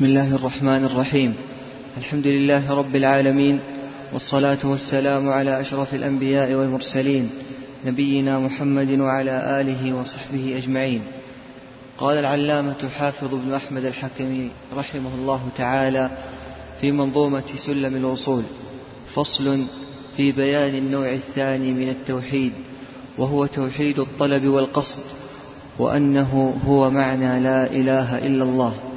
بسم الله الرحمن الرحيم. الحمد لله رب العالمين والصلاة والسلام على أشرف الأنبياء والمرسلين نبينا محمد وعلى آله وصحبه أجمعين. قال العلامة حافظ بن أحمد الحكمي رحمه الله تعالى في منظومة سلم الوصول فصل في بيان النوع الثاني من التوحيد وهو توحيد الطلب والقصد وأنه هو معنى لا إله إلا الله.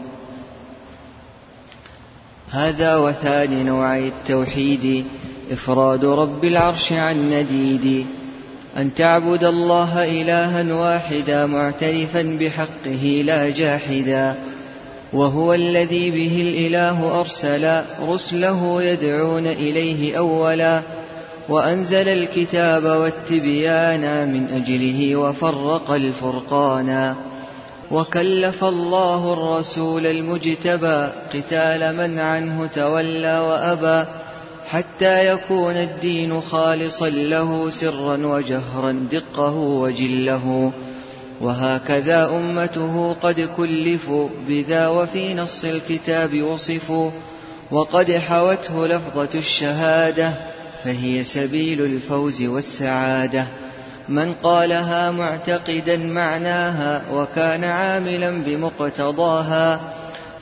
هذا وثاني نوعي التوحيد إفراد رب العرش عن نديد. أن تعبد الله إلها واحدا معترفا بحقه لا جاحدا. وهو الذي به الإله أرسل رسله يدعون إليه أولا. وأنزل الكتاب والتبيان من أجله وفرق الفرقانا. وكلف الله الرسول المجتبى قتال من عنه تولى وأبى حتى يكون الدين خالصا له سرا وجهرا دقه وجله. وهكذا أمته قد كلفوا بذا وفي نص الكتاب وصفوا وقد حوته لفظة الشهادة فهي سبيل الفوز والسعادة. من قالها معتقدا معناها وكان عاملا بمقتضاها.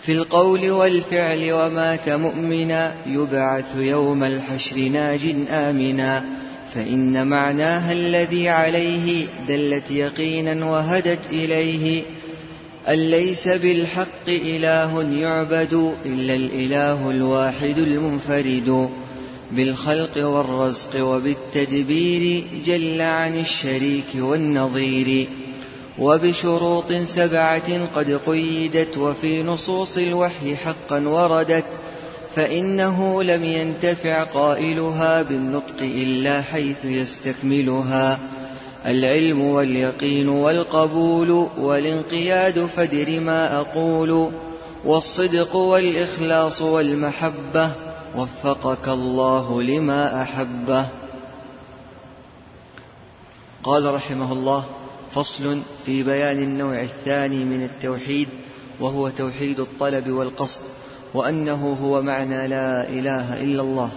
في القول والفعل ومات مؤمنا يبعث يوم الحشر ناج آمنا. فإن معناها الذي عليه دلت يقينا وهدت إليه. أن ليس بالحق إله يعبد إلا الإله الواحد المنفرد. بالخلق والرزق وبالتدبير جل عن الشريك والنظير وبشروط سبعة قد قيدت وفي نصوص الوحي حقا وردت فإنه لم ينتفع قائلها بالنطق إلا حيث يستكملها العلم واليقين والقبول والانقياد فدر ما أقول والصدق والإخلاص والمحبة وفقك الله لما أحبه. قال رحمه الله فصل في بيان النوع الثاني من التوحيد وهو توحيد الطلب والقصد وأنه هو معنى لا إله إلا الله.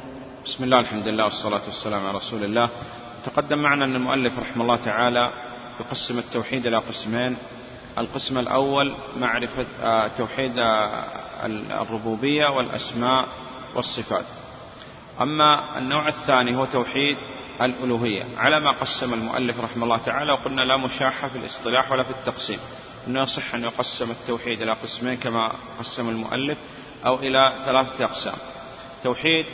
بسم الله الحمد لله والصلاة والسلام على رسول الله. تقدم معنا أن المؤلف رحمه الله تعالى يقسم التوحيد إلى قسمين. القسم الأول معرفة آه، توحيد آه، الربوبية والأسماء. والصفات. أما النوع الثاني هو توحيد الألوهية على ما قسم المؤلف رحمه الله تعالى وقلنا لا مشاحة في الاصطلاح ولا في التقسيم. أنه يصح أن يقسم التوحيد إلى قسمين كما قسم المؤلف أو إلى ثلاثة أقسام. توحيد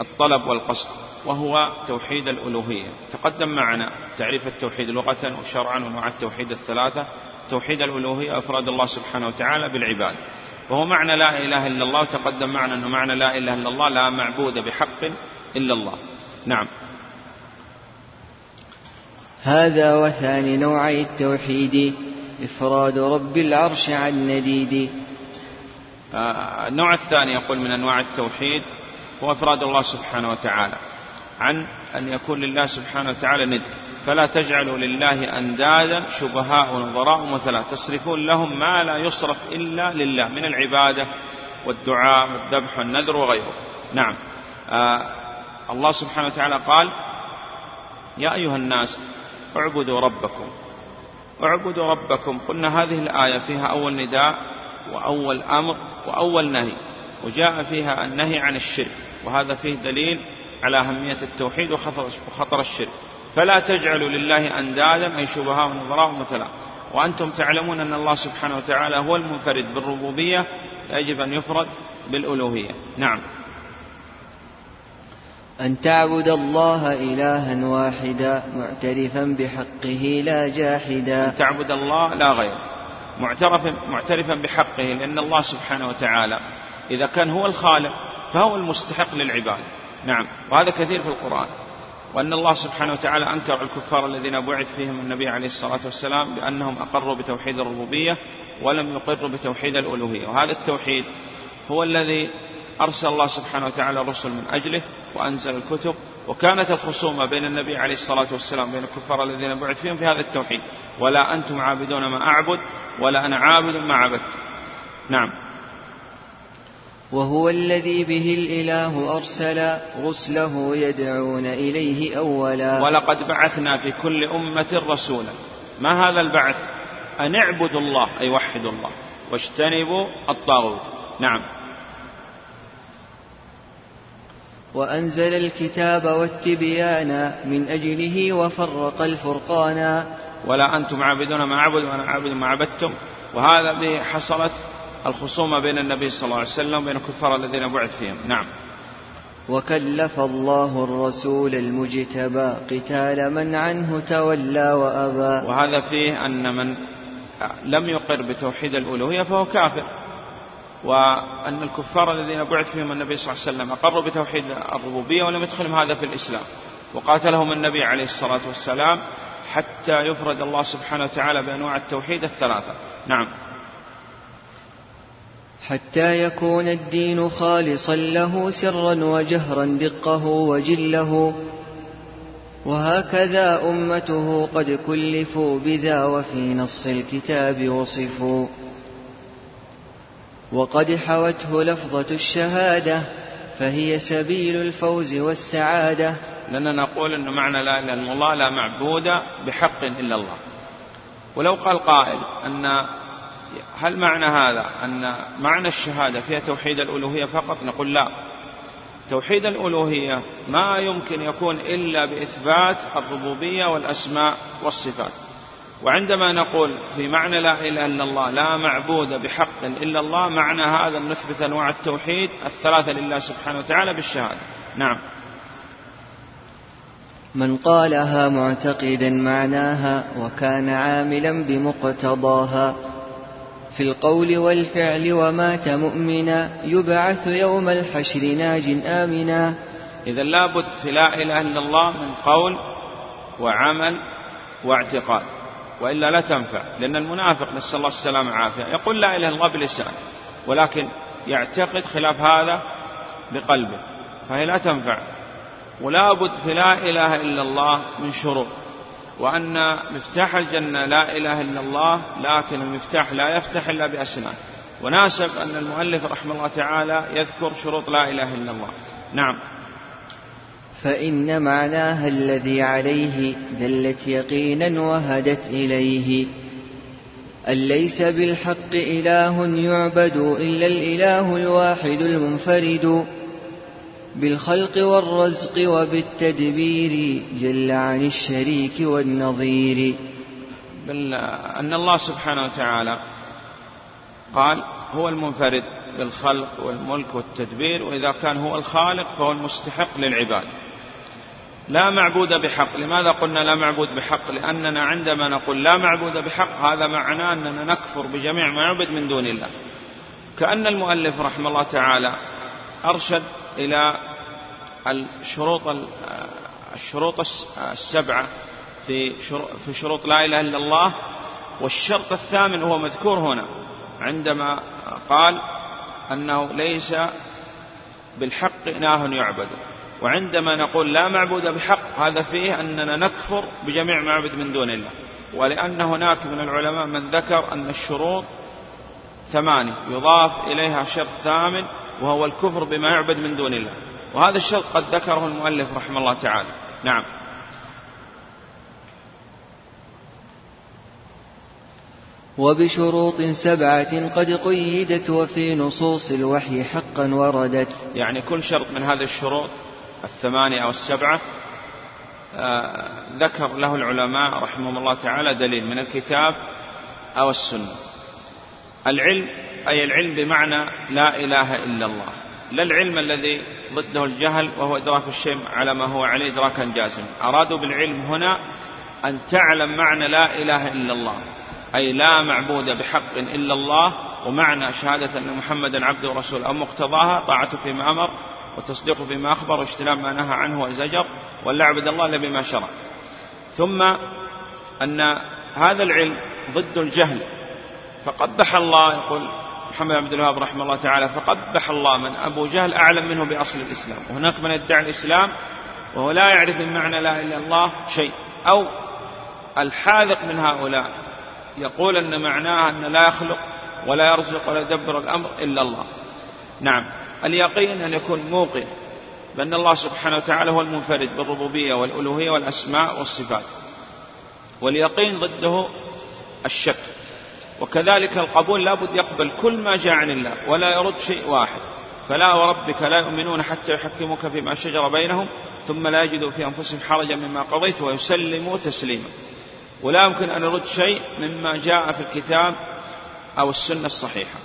الطلب والقصد وهو توحيد الألوهية. تقدم معنا تعريف التوحيد لغة وشرعا وأنواع التوحيد الثلاثة توحيد الألوهية أفراد الله سبحانه وتعالى بالعباد. وهو معنى لا إله إلا الله تقدم معنا أنه معنى لا إله إلا الله لا معبود بحق إلا الله. نعم. هذا وثاني نوعي التوحيد إفراد رب العرش عن نديد آه النوع الثاني يقول من أنواع التوحيد هو إفراد الله سبحانه وتعالى. عن أن يكون لله سبحانه وتعالى ند. فلا تجعلوا لله أندادا شبهاء ونظراء مثلا. تصرفون لهم ما لا يصرف إلا لله من العبادة والدعاء والذبح والنذر وغيره. نعم. آه الله سبحانه وتعالى قال يا أيها الناس اعبدوا ربكم. اعبدوا ربكم. قلنا هذه الآية فيها أول نداء وأول أمر وأول نهي وجاء فيها النهي عن الشرك وهذا فيه دليل على أهمية التوحيد وخطر الشرك. فلا تجعلوا لله أندادا أي شبهاء ونظراء مثلا وأنتم تعلمون أن الله سبحانه وتعالى هو المنفرد بالربوبية يجب أن يفرد بالألوهية. نعم. أن تعبد الله إلها واحدا معترفا بحقه لا جاحدا. أن تعبد الله لا غير. معترف معترفا بحقه لأن الله سبحانه وتعالى إذا كان هو الخالق فهو المستحق للعباد نعم. وهذا كثير في القرآن. وأن الله سبحانه وتعالى أنكر الكفار الذين بعث فيهم النبي عليه الصلاة والسلام بأنهم أقروا بتوحيد الربوبية ولم يقروا بتوحيد الألوهية. وهذا التوحيد هو الذي أرسل الله سبحانه وتعالى الرسل من أجله وأنزل الكتب وكانت الخصومة بين النبي عليه الصلاة والسلام بين الكفار الذين بعث فيهم في هذا التوحيد. ولا أنتم عابدون ما أعبد ولا أنا عابد ما عبدت. نعم. وهو الذي به الإله أرسل رسله يدعون إليه أولا. ولقد بعثنا في كل أمة رسولا. ما هذا البعث؟ أن اعبدوا الله أي وحدوا الله. واجتنبوا الطاغوت. نعم. وأنزل الكتاب والتبيان من أجله وفرق الفرقان. ولا أنتم عابدون ما أعبد وأنا عابد ما عبدتم. وهذا به حصلت الخصومة بين النبي صلى الله عليه وسلم وبين الكفار الذين بعث فيهم. نعم. وكلف الله الرسول المجتبى قتال من عنه تولى وأبى. وهذا فيه أن من لم يقر بتوحيد الألوهية فهو كافر. وأن الكفار الذين بعث فيهم النبي صلى الله عليه وسلم أقروا بتوحيد الربوبية ولم يدخلهم هذا في الإسلام. وقاتلهم النبي عليه الصلاة والسلام حتى يفرد الله سبحانه وتعالى بأنواع التوحيد الثلاثة. نعم. حتى يكون الدين خالصا له سرا وجهرا دقه وجله. وهكذا أمته قد كلفوا بذا وفي نص الكتاب وصفوا. وقد حوته لفظة الشهادة فهي سبيل الفوز والسعادة. لأننا نقول أن معنى لا إله إلا الله لا معبود بحق إلا الله. ولو قال قائل أن هل معنى هذا أن معنى الشهادة فيها توحيد الألوهية فقط؟ نقول لا. توحيد الألوهية ما يمكن يكون إلا بإثبات الربوبية والأسماء والصفات. وعندما نقول في معنى لا إله إلا الله لا معبود بحق إلا الله معنى هذا نثبت أنواع التوحيد الثلاثة لله سبحانه وتعالى بالشهادة. نعم. من قالها معتقدا معناها وكان عاملا بمقتضاها. في القول والفعل ومات مؤمنا يبعث يوم الحشر ناج آمنا. إذا لابد في لا إله إلا الله من قول وعمل واعتقاد وإلا لا تنفع لأن المنافق نسأل الله السلامة والعافية. يقول لا إله إلا الله بلسان ولكن يعتقد خلاف هذا بقلبه فهي لا تنفع. ولا بد في لا إله إلا الله من شروط. وأن مفتاح الجنة لا إله إلا الله لكن المفتاح لا يفتح إلا بأسنان وناسب أن المؤلف رحمه الله تعالى يذكر شروط لا إله إلا الله. نعم. فإن معناها الذي عليه دلت يقينا وهدت إليه. أن ليس بالحق إله يعبد إلا الإله الواحد المنفرد. بالخلق والرزق وبالتدبير جل عن الشريك والنظير. بل أن الله سبحانه وتعالى قال هو المنفرد بالخلق والملك والتدبير وإذا كان هو الخالق فهو المستحق للعباد. لا معبود بحق. لماذا قلنا لا معبود بحق؟ لأننا عندما نقول لا معبود بحق هذا معناه أننا نكفر بجميع ما يعبد من دون الله. كأن المؤلف رحمه الله تعالى أرشد إلى الشروط الشروط السبعة في في شروط لا إله إلا الله. والشرط الثامن هو مذكور هنا عندما قال أنه ليس بالحق إله يعبد. وعندما نقول لا معبود بحق هذا فيه أننا نكفر بجميع ما يعبد من دون الله. ولأن هناك من العلماء من ذكر أن الشروط ثمانية يضاف إليها شرط ثامن وهو الكفر بما يعبد من دون الله. وهذا الشرط قد ذكره المؤلف رحمه الله تعالى. نعم. وبشروط سبعة قد قيدت وفي نصوص الوحي حقا وردت. يعني كل شرط من هذه الشروط الثمانية أو السبعة آه ذكر له العلماء رحمهم الله تعالى دليل من الكتاب أو السنة. العلم أي العلم بمعنى لا إله إلا الله. لا العلم الذي ضده الجهل وهو إدراك الشيء على ما هو عليه إدراكا جازما. أرادوا بالعلم هنا أن تعلم معنى لا إله إلا الله. أي لا معبود بحق إلا الله ومعنى شهادة أن محمدا عبده ورسوله أو مقتضاها طاعته فيما أمر وتصديقه فيما أخبر واجتناب ما نهى عنه وزجر ولا عبد الله إلا بما شرع. ثم أن هذا العلم ضد الجهل. فقبح الله يقول محمد عبد الوهاب رحمه الله تعالى فقبح الله من أبو جهل أعلم منه بأصل الإسلام. وهناك من يدعي الإسلام وهو لا يعرف من معنى لا إله إلا الله شيء. أو الحاذق من هؤلاء يقول أن معناها أن لا يخلق ولا يرزق ولا يدبر الأمر إلا الله. نعم. اليقين أن يكون موقن بأن الله سبحانه وتعالى هو المنفرد بالربوبية والألوهية والأسماء والصفات. واليقين ضده الشك. وكذلك القبول لابد يقبل كل ما جاء عن الله ولا يرد شيء واحد. فلا وربك لا يؤمنون حتى يحكموك فيما شجر بينهم ثم لا يجدوا في أنفسهم حرجا مما قضيت ويسلموا تسليما. ولا يمكن أن يرد شيء مما جاء في الكتاب أو السنة الصحيحة.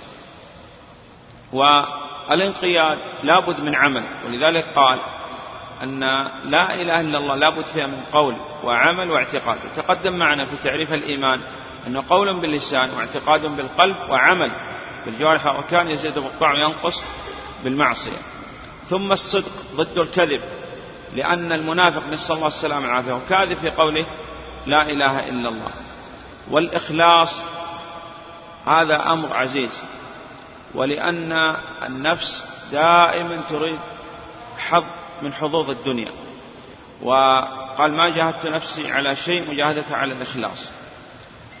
والانقياد لابد من عمل. ولذلك قال أن لا إله إلا الله لابد فيها من قول وعمل واعتقاد. وتقدم معنا في تعريف الإيمان أنه قول باللسان واعتقاد بالقلب وعمل بالجوارح والأركان يزيد بالطاعة وينقص بالمعصية. ثم الصدق ضد الكذب لأن المنافق نسأل الله السلامة والعافية وكاذب في قوله لا إله إلا الله. والإخلاص هذا أمر عزيز ولأن النفس دائما تريد حظ من حظوظ الدنيا. وقال ما جاهدت نفسي على شيء مجاهدة على الإخلاص.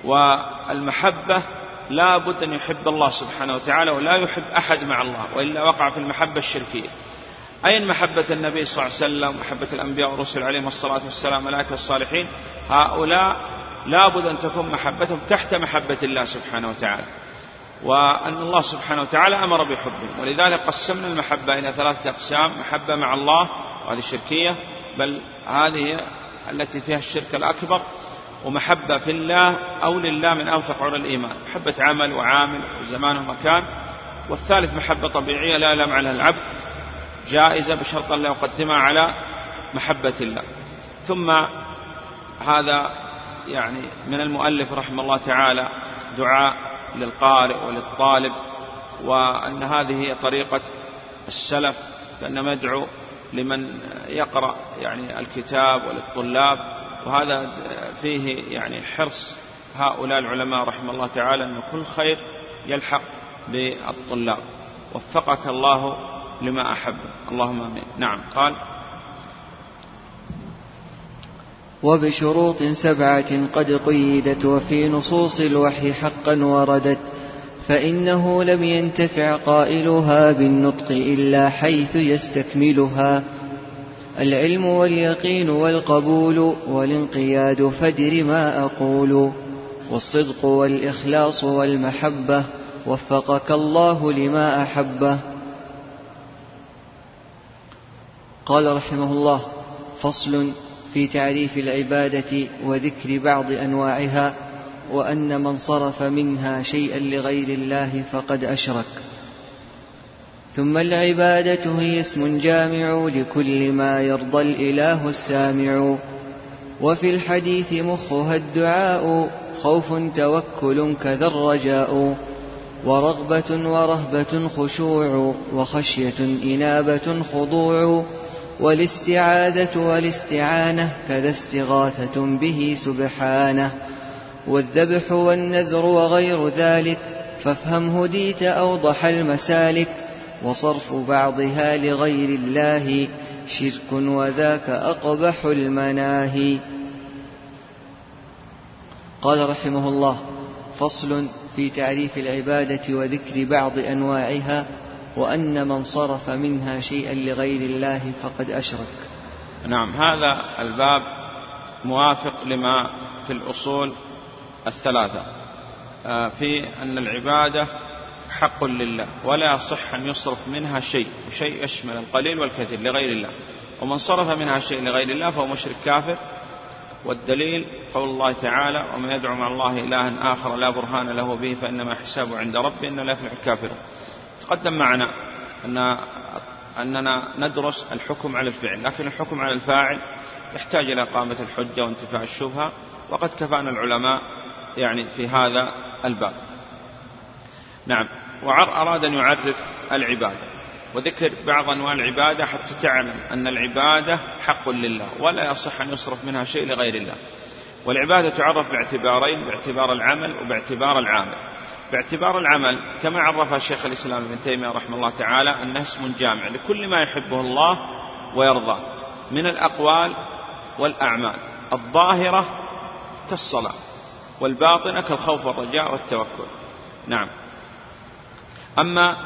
والمحبة لا بد أن يحب الله سبحانه وتعالى ولا يحب أحد مع الله وإلا وقع في المحبة الشركية. أين محبة النبي صلى الله عليه وسلم؟ محبة الأنبياء والرسل عليهم الصلاة والسلام ملائكة الصالحين. هؤلاء لابد أن تكون محبتهم تحت محبة الله سبحانه وتعالى. وأن الله سبحانه وتعالى أمر بحبهم ولذلك قسمنا المحبة إلى ثلاثة أقسام محبة مع الله وهذه الشركية بل هذه التي فيها الشرك الأكبر ومحبة في الله أو لله من أوثق عرى الإيمان. محبة عمل وعامل وزمان ومكان. والثالث محبة طبيعية لا يلام عليها العبد. جائزة بشرط أن لا يقدمها على محبة الله. ثم هذا يعني من المؤلف رحمه الله تعالى دعاء للقارئ وللطالب وأن هذه هي طريقة السلف فإنما يدعو لمن يقرأ يعني الكتاب وللطلاب. وهذا فيه يعني حرص هؤلاء العلماء رحمه الله تعالى أن كل خير يلحق بالطلاب. وفقك الله لما أحب. اللهم آمين. نعم قال وبشروط سبعة قد قيدت وفي نصوص الوحي حقا وردت فإنه لم ينتفع قائلها بالنطق إلا حيث يستكملها. العلم واليقين والقبول والانقياد فدر ما أقول. والصدق والإخلاص والمحبة وفقك الله لما أحبه. قال رحمه الله فصل في تعريف العبادة وذكر بعض أنواعها وأن من صرف منها شيئا لغير الله فقد أشرك. ثم العبادة هي اسم جامع لكل ما يرضى الإله السامع. وفي الحديث مخها الدعاء خوف توكل كذا الرجاء. ورغبة ورهبة خشوع وخشية إنابة خضوع. والاستعاذة والاستعانة كذا استغاثة به سبحانه. والذبح والنذر وغير ذلك فافهم هديت أوضح المسالك. وصرف بعضها لغير الله شرك وذاك أقبح المناهي قال رحمه الله فصل في تعريف العبادة وذكر بعض أنواعها وأن من صرف منها شيئا لغير الله فقد أشرك. نعم هذا الباب موافق لما في الأصول الثلاثة. آه، في أن العبادة حق لله ولا يصح أن يصرف منها شيء وشيء يشمل القليل والكثير لغير الله. ومن صرف منها شيء لغير الله فهو مشرك كافر. والدليل قول الله تعالى ومن يدعو مع الله إلها آخر لا برهان له به فإنما حسابه عند ربه إنه لا يفلح الكافرون. تقدم معنا أن أننا ندرس الحكم على الفعل لكن الحكم على الفاعل يحتاج إلى إقامة الحجة وانتفاع الشبهة. وقد كفانا العلماء يعني في هذا الباب. نعم. وأراد أن يعرف العبادة. وذكر بعض أنواع العبادة حتى تعلم أن العبادة حق لله ولا يصح أن يصرف منها شيء لغير الله. والعبادة تعرف باعتبارين باعتبار العمل وباعتبار العامل. باعتبار العمل كما عرفها شيخ الإسلام ابن تيمية رحمه الله تعالى أنه اسم جامع لكل ما يحبه الله ويرضاه. من الأقوال والأعمال. الظاهرة كالصلاة والباطنة كالخوف والرجاء والتوكل. نعم. أما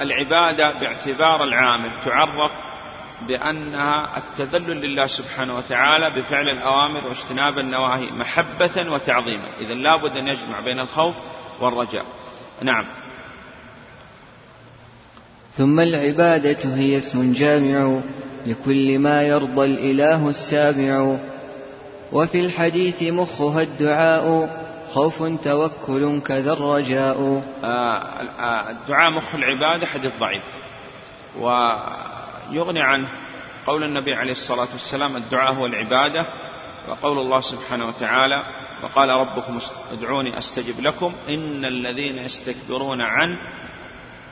العبادة باعتبار العامل تعرف بأنها التذلل لله سبحانه وتعالى بفعل الأوامر واجتناب النواهي محبة وتعظيما. إذا لابد أن يجمع بين الخوف والرجاء. نعم. ثم العبادة هي اسم جامع لكل ما يرضى الإله السامع وفي الحديث مخها الدعاء خوف توكل كذا الرجاء آه، آه، الدعاء مخ العبادة حديث ضعيف. ويغني عنه قول النبي عليه الصلاة والسلام الدعاء هو العبادة وقول الله سبحانه وتعالى وقال ربكم ادعوني أستجب لكم إن الذين يستكبرون عن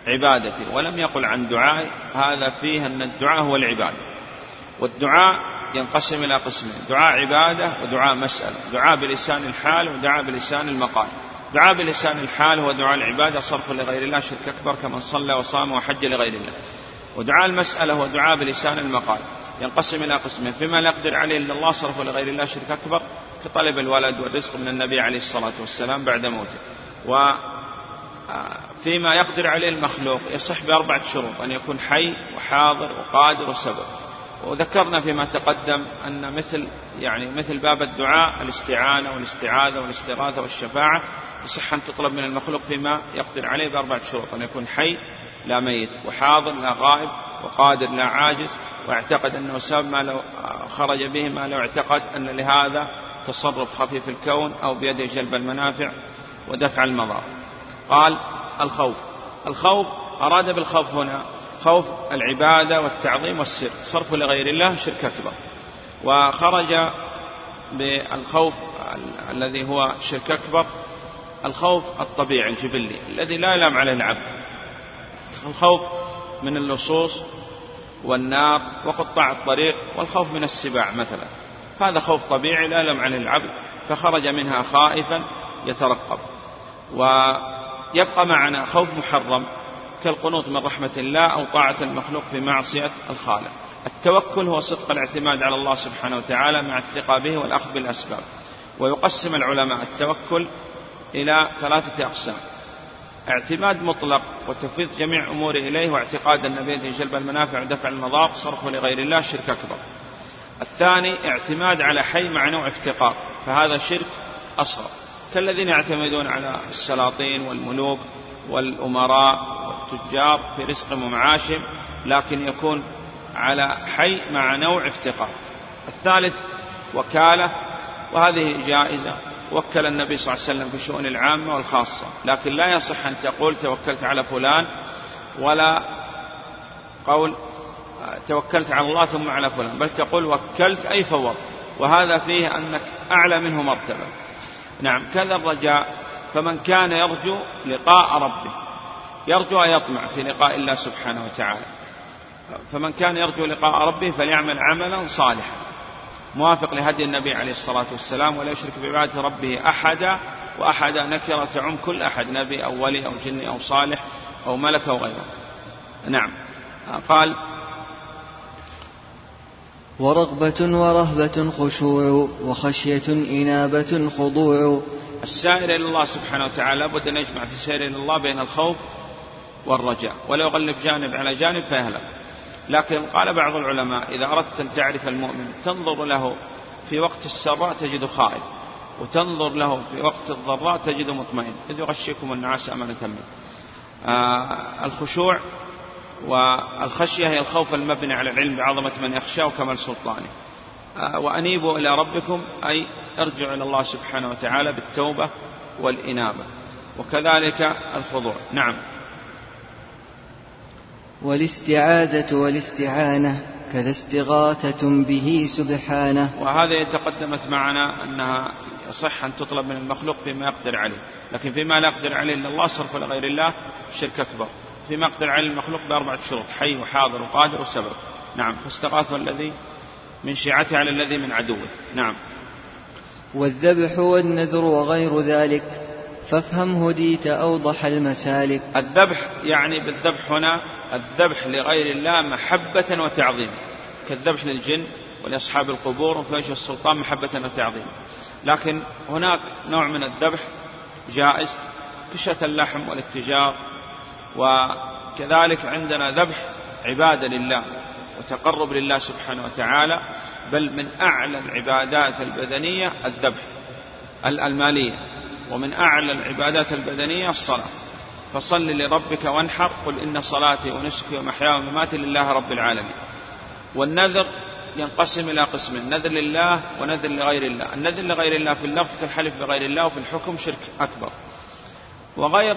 عبادتي ولم يقل عن دعائي هذا فيه أن الدعاء هو العبادة. والدعاء ينقسم إلى قسمين. دعاء عبادة ودعاء مسألة. دعاء بلسان الحال ودعاء بلسان المقال. دعاء بلسان الحال هو دعاء العبادة صرف لغير الله شرك أكبر كمن صلى وصام وحج لغير الله. ودعاء المسألة هو دعاء بلسان المقال. ينقسم إلى قسمين. فيما لا يقدر عليه إلا الله صرفه لغير الله شرك أكبر كطلب الولد والرزق من النبي عليه الصلاة والسلام بعد موته. وفيما يقدر عليه المخلوق يصح بأربعة شروط أن يكون حي وحاضر وقادر وسبب. وذكرنا فيما تقدم أن مثل يعني مثل باب الدعاء الاستعانة والاستعاذة والاستغاثة والشفاعة يصح أن تطلب من المخلوق فيما يقدر عليه بأربعة شروط أن يكون حي لا ميت وحاضر لا غائب وقادر لا عاجز واعتقد أنه سبب ما لو خرج به ما لو اعتقد أن لهذا تصرف خفيف الكون أو بيده جلب المنافع ودفع المضار قال الخوف. الخوف أراد بالخوف هنا خوف العبادة والتعظيم والسر. صرف لغير الله شرك أكبر. وخرج بالخوف الذي هو شرك أكبر الخوف الطبيعي الجبلي الذي لا يلام عليه العبد. الخوف من اللصوص والنار وقطاع الطريق والخوف من السباع مثلا. هذا خوف طبيعي لا يلم عليه العبد فخرج منها خائفا يترقب. ويبقى معنا خوف محرم. كالقنوط من رحمة الله أو طاعة المخلوق في معصية الخالق. التوكل هو صدق الاعتماد على الله سبحانه وتعالى مع الثقة به والأخذ بالأسباب. ويقسم العلماء التوكل إلى ثلاثة أقسام. اعتماد مطلق وتفويض جميع أموره إليه واعتقاد أن بيده جلب المنافع ودفع المضار صرفه لغير الله شرك أكبر. الثاني اعتماد على حي مع نوع افتقار فهذا شرك أصغر. كالذين يعتمدون على السلاطين والملوك والأمراء والتجار في رزقهم ومعاشهم لكن يكون على حي مع نوع افتقار. الثالث وكالة وهذه جائزة. وكل النبي صلى الله عليه وسلم في الشؤون العامة والخاصة. لكن لا يصح أن تقول توكلت على فلان ولا قول توكلت على الله ثم على فلان بل تقول وكلت أي فوضت. وهذا فيه أنك أعلى منه مرتبة. نعم كذا الرجاء. فمن كان يرجو لقاء ربه. يرجو أن يطمع في لقاء الله سبحانه وتعالى. فمن كان يرجو لقاء ربه فليعمل عملا صالحا. موافق لهدي النبي عليه الصلاة والسلام ولا يشرك بعبادة ربه أحدا وأحدا نكرة تعم كل أحد نبي أو ولي أو جني أو صالح أو ملك أو غيره. نعم. قال ورغبة ورهبة خشوع وخشية إنابة خضوع. السائر إلى الله سبحانه وتعالى لابد أن يجمع في السير إلى الله بين الخوف والرجاء. ولا يغلب جانب على جانب فيهلك. لكن قال بعض العلماء إذا أردت أن تعرف المؤمن تنظر له في وقت السراء تجد خائف وتنظر له في وقت الضراء تجد مطمئن. إذ يغشيكم النعاس أمانة منه آه الخشوع والخشية هي الخوف المبني على العلم بعظمة من يخشى وكمال سلطانه. آه وأنيبوا إلى ربكم أي ارجعوا إلى الله سبحانه وتعالى بالتوبة والإنابة. وكذلك الخضوع. نعم. والاستعاذة والاستعانة كذا استغاثة به سبحانه. وهذا تقدمت معنا أنها يصح أن تطلب من المخلوق فيما يقدر عليه لكن فيما لا يقدر عليه إلا الله صرف لغير الله شرك أكبر. فيما يقدر عليه المخلوق بأربعة شروط حي وحاضر وقادر وسبب نعم فاستغاثوا الذي من شيعته على الذي من عدوه. نعم. والذبح والنذر وغير ذلك فافهم هديت أوضح المسالك. الذبح يعني بالذبح هنا الذبح لغير الله محبة وتعظيما كالذبح للجن ولأصحاب القبور وفي وجه السلطان محبة وتعظيما لكن هناك نوع من الذبح جائز كشة اللحم والاتجار وكذلك عندنا ذبح عبادة لله وتقرب لله سبحانه وتعالى بل من أعلى العبادات البدنية الذبح المالية ومن أعلى العبادات البدنية الصلاة. فصل لربك وانحر قل إن صلاتي ونسكي ومحياي ومماتي لله رب العالمين. والنذر ينقسم إلى قسمين نذر لله ونذر لغير الله. النذر لغير الله في اللفظ كالحلف بغير الله وفي الحكم شرك أكبر. وغير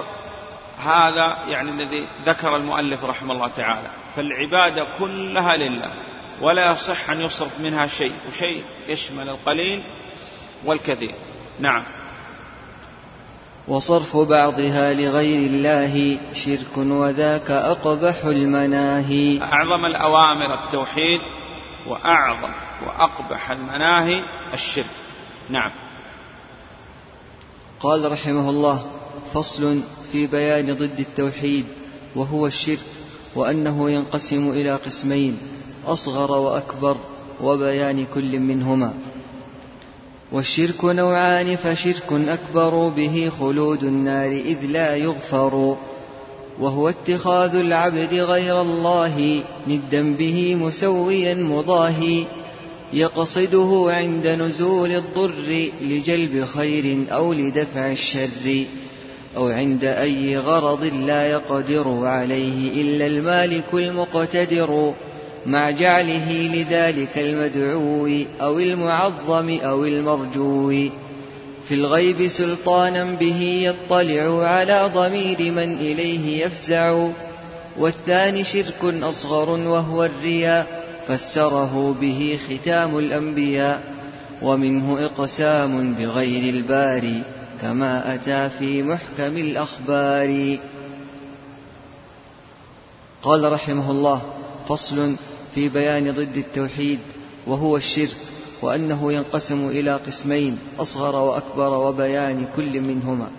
هذا يعني الذي ذكر المؤلف رحمه الله تعالى فالعبادة كلها لله ولا يصح أن يصرف منها شيء وشيء يشمل القليل والكثير. نعم. وصرف بعضها لغير الله شرك وذاك أقبح المناهي. أعظم الأوامر التوحيد وأعظم وأقبح المناهي الشرك. نعم. قال رحمه الله فصل في بيان ضد التوحيد وهو الشرك وأنه ينقسم إلى قسمين أصغر وأكبر وبيان كل منهما. والشرك نوعان فشرك أكبر به خلود النار إذ لا يغفر وهو اتخاذ العبد غير الله ندا به مسويا مضاهي يقصده عند نزول الضر لجلب خير أو لدفع الشر أو عند أي غرض لا يقدر عليه إلا المالك المقتدر. مع جعله لذلك المدعو أو المعظم أو المرجو. في الغيب سلطانا به يطلع على ضمير من إليه يفزع. والثاني شرك أصغر وهو الرياء فسره به ختام الأنبياء. ومنه إقسام بغير الباري كما أتى في محكم الأخبار. قال رحمه الله فصل في بيان ضد التوحيد وهو الشرك وأنه ينقسم إلى قسمين أصغر وأكبر وبيان كل منهما.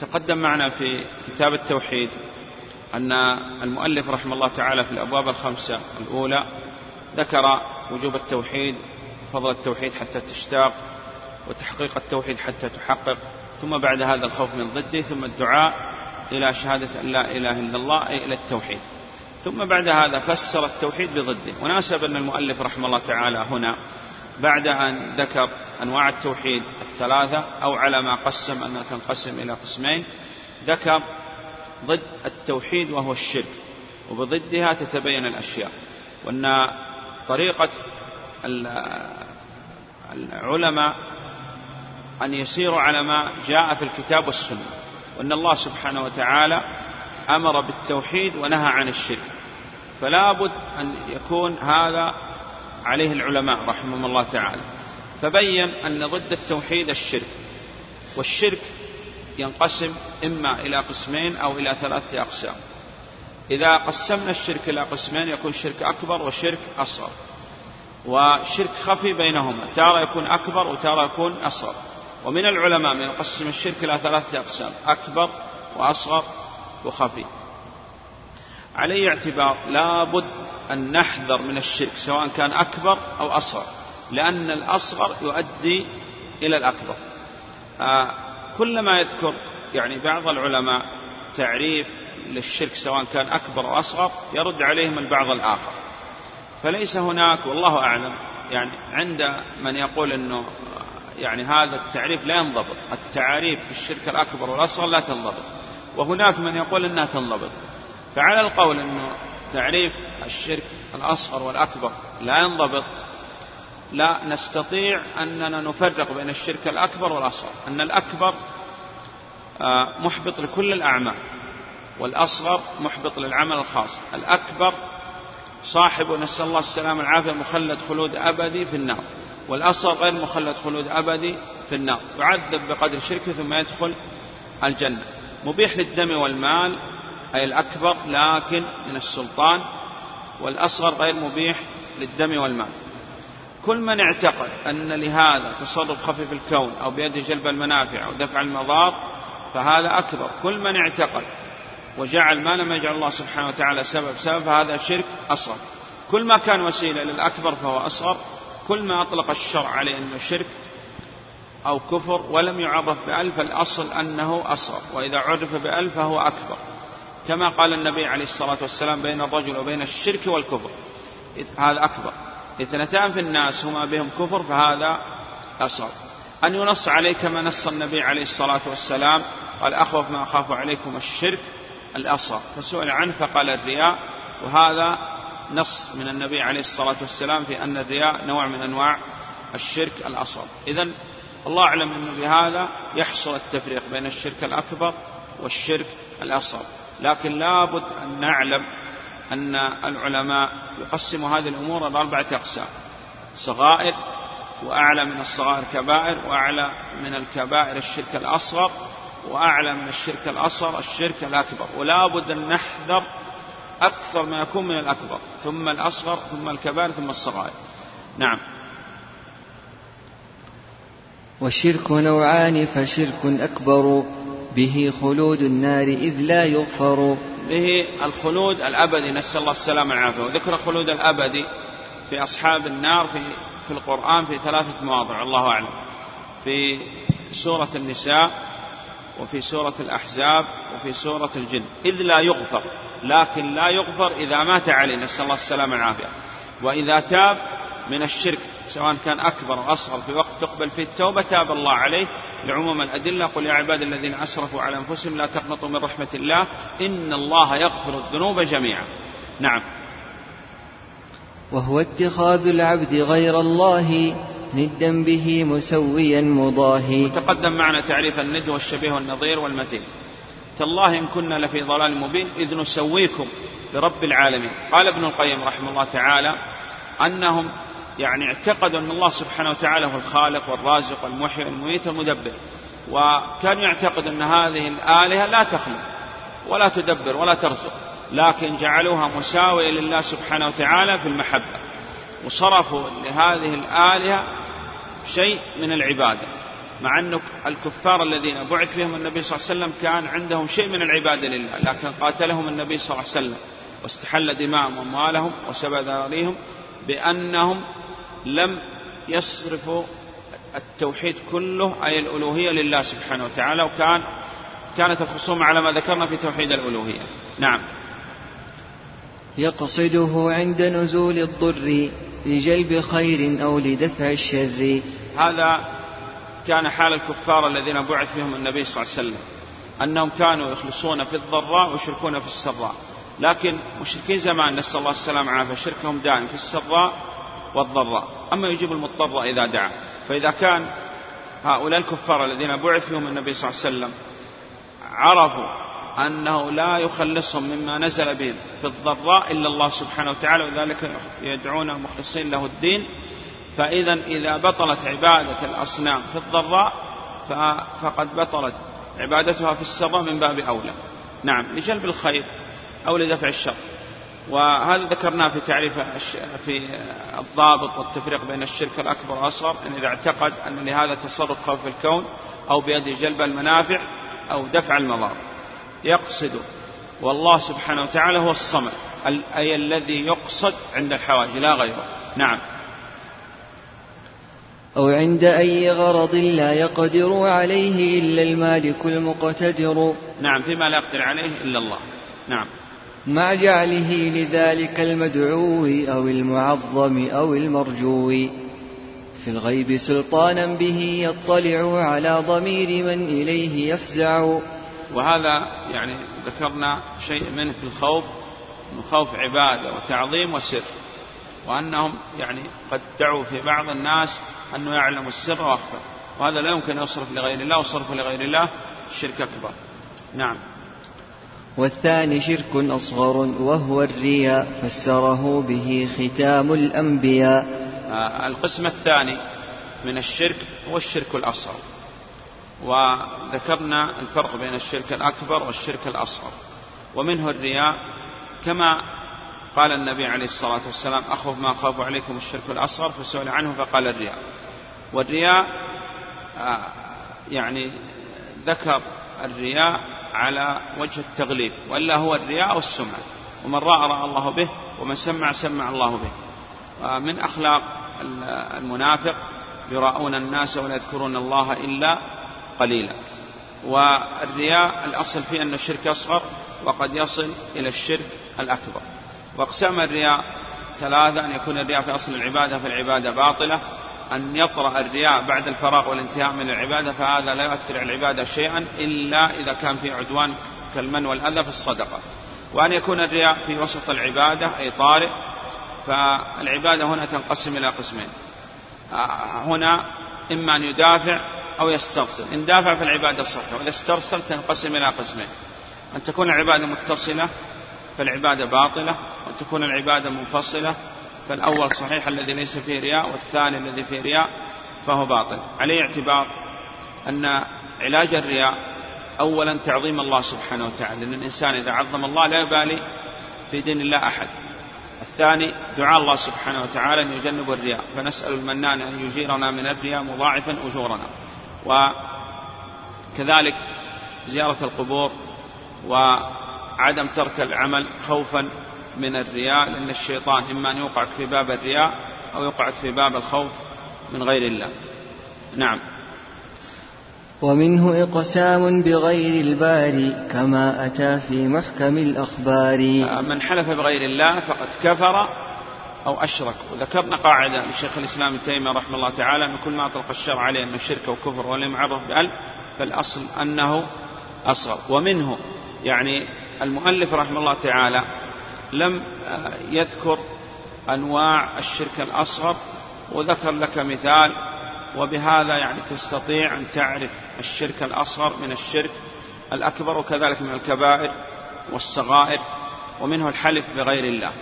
تقدم معنا في كتاب التوحيد أن المؤلف رحمه الله تعالى في الأبواب الخمسة الأولى ذكر وجوب التوحيد فضل التوحيد حتى تشتاق وتحقيق التوحيد حتى تحقق ثم بعد هذا الخوف من ضده ثم الدعاء إلى شهادة أن لا إله إلا الله أي إلى التوحيد. ثم بعد هذا فسر التوحيد بضده. وناسب أن المؤلف رحمه الله تعالى هنا بعد أن ذكر أنواع التوحيد الثلاثة أو على ما قسم أنها تنقسم إلى قسمين ذكر ضد التوحيد وهو الشرك وبضدها تتبين الأشياء. وأن طريقة العلماء أن يسيروا على ما جاء في الكتاب والسنة. وأن الله سبحانه وتعالى أمر بالتوحيد ونهى عن الشرك. فلا بد أن يكون هذا عليه العلماء رحمهم الله تعالى. فبين أن ضد التوحيد الشرك. والشرك ينقسم إما إلى قسمين أو إلى ثلاثة أقسام. إذا قسمنا الشرك إلى قسمين يكون شرك أكبر وشرك أصغر. وشرك خفي بينهما. تارة يكون أكبر وتارة يكون أصغر. ومن العلماء من يقسم الشرك إلى ثلاثة أقسام. أكبر وأصغر وخفي. على اعتبار لا بد أن نحذر من الشرك سواء كان أكبر أو أصغر لأن الأصغر يؤدي إلى الأكبر. آه كلما يذكر يعني بعض العلماء تعريف للشرك سواء كان أكبر أو أصغر يرد عليهم البعض الآخر. فليس هناك والله أعلم يعني عند من يقول أنه يعني هذا التعريف لا ينضبط التعاريف في الشرك الأكبر والأصغر لا تنضبط. وهناك من يقول أنها تنضبط. فعلى القول أنه تعريف الشرك الأصغر والأكبر لا ينضبط لا نستطيع أننا نفرق بين الشرك الأكبر والأصغر. أن الأكبر آه، محبط لكل الأعمال والأصغر محبط للعمل الخاص. الأكبر صاحب نسأل الله السلامة والعافية مخلد خلود أبدي في النار والأصغر غير مخلد خلود أبدي في النار. يعذب بقدر شركه ثم يدخل الجنة. مبيح للدم والمال أي الأكبر لكن من السلطان والأصغر غير مبيح للدم والمال. كل من اعتقد أن لهذا تصرف خفي في الكون أو بيد جلب المنافع أو دفع المضار فهذا أكبر. كل من اعتقد وجعل ما لم يجعل الله سبحانه وتعالى سبب سبب فهذا شرك أصغر. كل ما كان وسيلة للأكبر فهو أصغر. كل ما أطلق الشرع عليه أنه شرك أو كفر ولم يعرف بألف الأصل أنه أصغر وإذا عرف بألف فهو أكبر. كما قال النبي عليه الصلاة والسلام بين الرجل وبين الشرك والكفر هذا أكبر. اثنتان في الناس هما بهم كفر فهذا أصغر. أن ينص عليه كما نص النبي عليه الصلاة والسلام قال أخوف ما أخاف عليكم الشرك الأصغر. فسئل عنه فقال الرياء وهذا نص من النبي عليه الصلاة والسلام في أن الرياء نوع من أنواع الشرك الأصغر. إذا الله أعلم أنه بهذا يحصل التفريق بين الشرك الأكبر والشرك الأصغر. لكن لابد أن نعلم أن العلماء يقسموا هذه الأمور إلى أربعة أقسام صغائر وأعلى من الصغائر كبائر وأعلى من الكبائر الشرك الأصغر وأعلى من الشرك الأصغر الشرك الأكبر. ولا بد أن نحذر أكثر ما يكون من الأكبر ثم الأصغر ثم الكبائر ثم الصغائر. نعم. والشرك نوعان فشرك أكبر. به خلود النار إذ لا يغفر. به الخلود الأبدي نسأل الله السلامة والعافية. وذكر خلود الأبدي في أصحاب النار في في القرآن في ثلاثة مواضع الله أعلم. في سورة النساء وفي سورة الأحزاب وفي سورة الجن. إذ لا يغفر لكن لا يغفر إذا مات عليه نسأل الله السلامة والعافية. وإذا تاب من الشرك سواء كان أكبر أو أصغر في وقت تقبل فيه التوبة تاب الله عليه. لعموم الأدلة قل يا عبادي الذين أسرفوا على أنفسهم لا تقنطوا من رحمة الله إن الله يغفر الذنوب جميعا. نعم. وهو اتخاذ العبد غير الله ندا به مسويا مضاهي. وتقدم معنا تعريف الند والشبيه والنظير والمثيل. تالله إن كنا لفي ضلال مبين إذ نسويكم برب العالمين. قال ابن القيم رحمه الله تعالى أنهم يعني اعتقدوا أن الله سبحانه وتعالى هو الخالق والرازق والمحيي والمميت والمدبر. وكانوا يعتقدوا أن هذه الآلهة لا تخلق ولا تدبر ولا ترزق لكن جعلوها مساوية لله سبحانه وتعالى في المحبة وصرفوا لهذه الآلهة شيء من العبادة. مع أن الكفار الذين بعث فيهم النبي صلى الله عليه وسلم كان عندهم شيء من العبادة لله لكن قاتلهم النبي صلى الله عليه وسلم واستحل دماءهم وأموالهم وسبى ذراريهم بأنهم لم يصرفوا التوحيد كله أي الألوهية لله سبحانه وتعالى وكان كانت الخصومة على ما ذكرنا في توحيد الألوهية. نعم. يقصده عند نزول الضر لجلب خير أو لدفع الشر. هذا كان حال الكفار الذين بعث فيهم النبي صلى الله عليه وسلم أنهم كانوا يخلصون في الضراء ويشركون في السراء. لكن مشركين زمان نسأل الله السلامة والعافية شركهم دائم في السراء والضراء. أما يجيب المضطر إذا دعا. فإذا كان هؤلاء الكفار الذين بعث فيهم النبي صلى الله عليه وسلم عرفوا أنه لا يخلصهم مما نزل بهم في الضراء إلا الله سبحانه وتعالى وذلك يدعون مخلصين له الدين. فإذا إذا بطلت عبادة الأصنام في الضراء فقد بطلت عبادتها في السراء من باب أولى. نعم لجلب الخير أو لدفع الشر. وهذا ذكرناه في تعريف في الضابط والتفريق بين الشرك الأكبر والأصغر أن إذا اعتقد أن لهذا تصرف خوف الكون أو بيده جلب المنافع أو دفع المضار. يقصد والله سبحانه وتعالى هو الصمد أي الذي يقصد عند الحوائج لا غيره. نعم. أو عند أي غرض لا يقدر عليه إلا المالك المقتدر. نعم فيما لا يقدر عليه إلا الله. نعم. مع جعله لذلك المدعو أو المعظم أو المرجو. في الغيب سلطانا به يطلع على ضمير من إليه يفزع. وهذا يعني ذكرنا شيء منه في الخوف من خوف عبادة وتعظيم وسر. وأنهم يعني قد دعوا في بعض الناس أنه يعلم السر وأخفى. وهذا لا يمكن يصرف لغير الله وصرف لغير الله شرك أكبر. نعم. والثاني شرك أصغر وهو الرياء فسره به ختام الأنبياء. آه القسم الثاني من الشرك هو الشرك الأصغر. وذكرنا الفرق بين الشرك الأكبر والشرك الأصغر. ومنه الرياء كما قال النبي عليه الصلاة والسلام أخوف ما أخاف عليكم الشرك الأصغر فسئل عنه فقال الرياء. والرياء آه، يعني ذكر الرياء على وجه التغليب وإلا هو الرياء والسمعة. ومن رأى رأى الله به ومن سمع سمع الله به. من أخلاق المنافق يراءون الناس ولا يذكرون الله إلا قليلا. والرياء الأصل فيه أنه شرك أصغر وقد يصل إلى الشرك الأكبر. وأقسام الرياء ثلاثة أن يكون الرياء في أصل العبادة فالعبادة باطلة. أن يطرأ الرياء بعد الفراغ والانتهاء من العبادة فهذا لا يؤثر على العبادة شيئا إلا إذا كان في عدوان كالمن والأذى في الصدقة. وأن يكون الرياء في وسط العبادة أي طارئ فالعبادة هنا تنقسم إلى قسمين. آه، هنا إما أن يدافع أو يسترسل إن دافع فالعبادة صحيحة وإذا استرسل تنقسم إلى قسمين. أن تكون العبادة متصلة فالعبادة باطلة وأن تكون العبادة منفصلة فالأول صحيح الذي ليس فيه رياء والثاني الذي فيه رياء فهو باطل. عليه اعتبار أن علاج الرياء أولا تعظيم الله سبحانه وتعالى لأن الإنسان إذا عظم الله لا يبالي في دين الله أحد. الثاني دعاء الله سبحانه وتعالى أن يجنب الرياء. فنسأل المنان أن يجيرنا من الرياء مضاعفا أجورنا. وكذلك زيارة القبور وعدم ترك العمل خوفا من الرياء لأن الشيطان إما أن يوقعك في باب الرياء أو يوقعك في باب الخوف من غير الله. نعم. ومنه إقسام بغير الباري كما أتى في محكم الأخبار. من حلف بغير الله فقد كفر أو أشرك. وذكرنا قاعدة لشيخ الإسلام ابن تيمية رحمه الله تعالى أن كل ما أطلق الشرع عليه أنه شرك وكفر ولم يعرف بألف فالأصل أنه أصغر. ومنه يعني المؤلف رحمه الله تعالى لم يذكر أنواع الشرك الأصغر وذكر لك مثال وبهذا يعني تستطيع أن تعرف الشرك الأصغر من الشرك الأكبر وكذلك من الكبائر والصغائر ومنه الحلف بغير الله.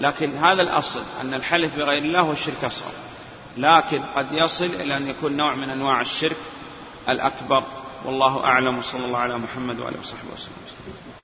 لكن هذا الأصل أن الحلف بغير الله هو الشرك الأصغر. لكن قد يصل إلى أن يكون نوع من أنواع الشرك الأكبر. والله أعلم وصلى الله على محمد وآله وصحبه وسلم.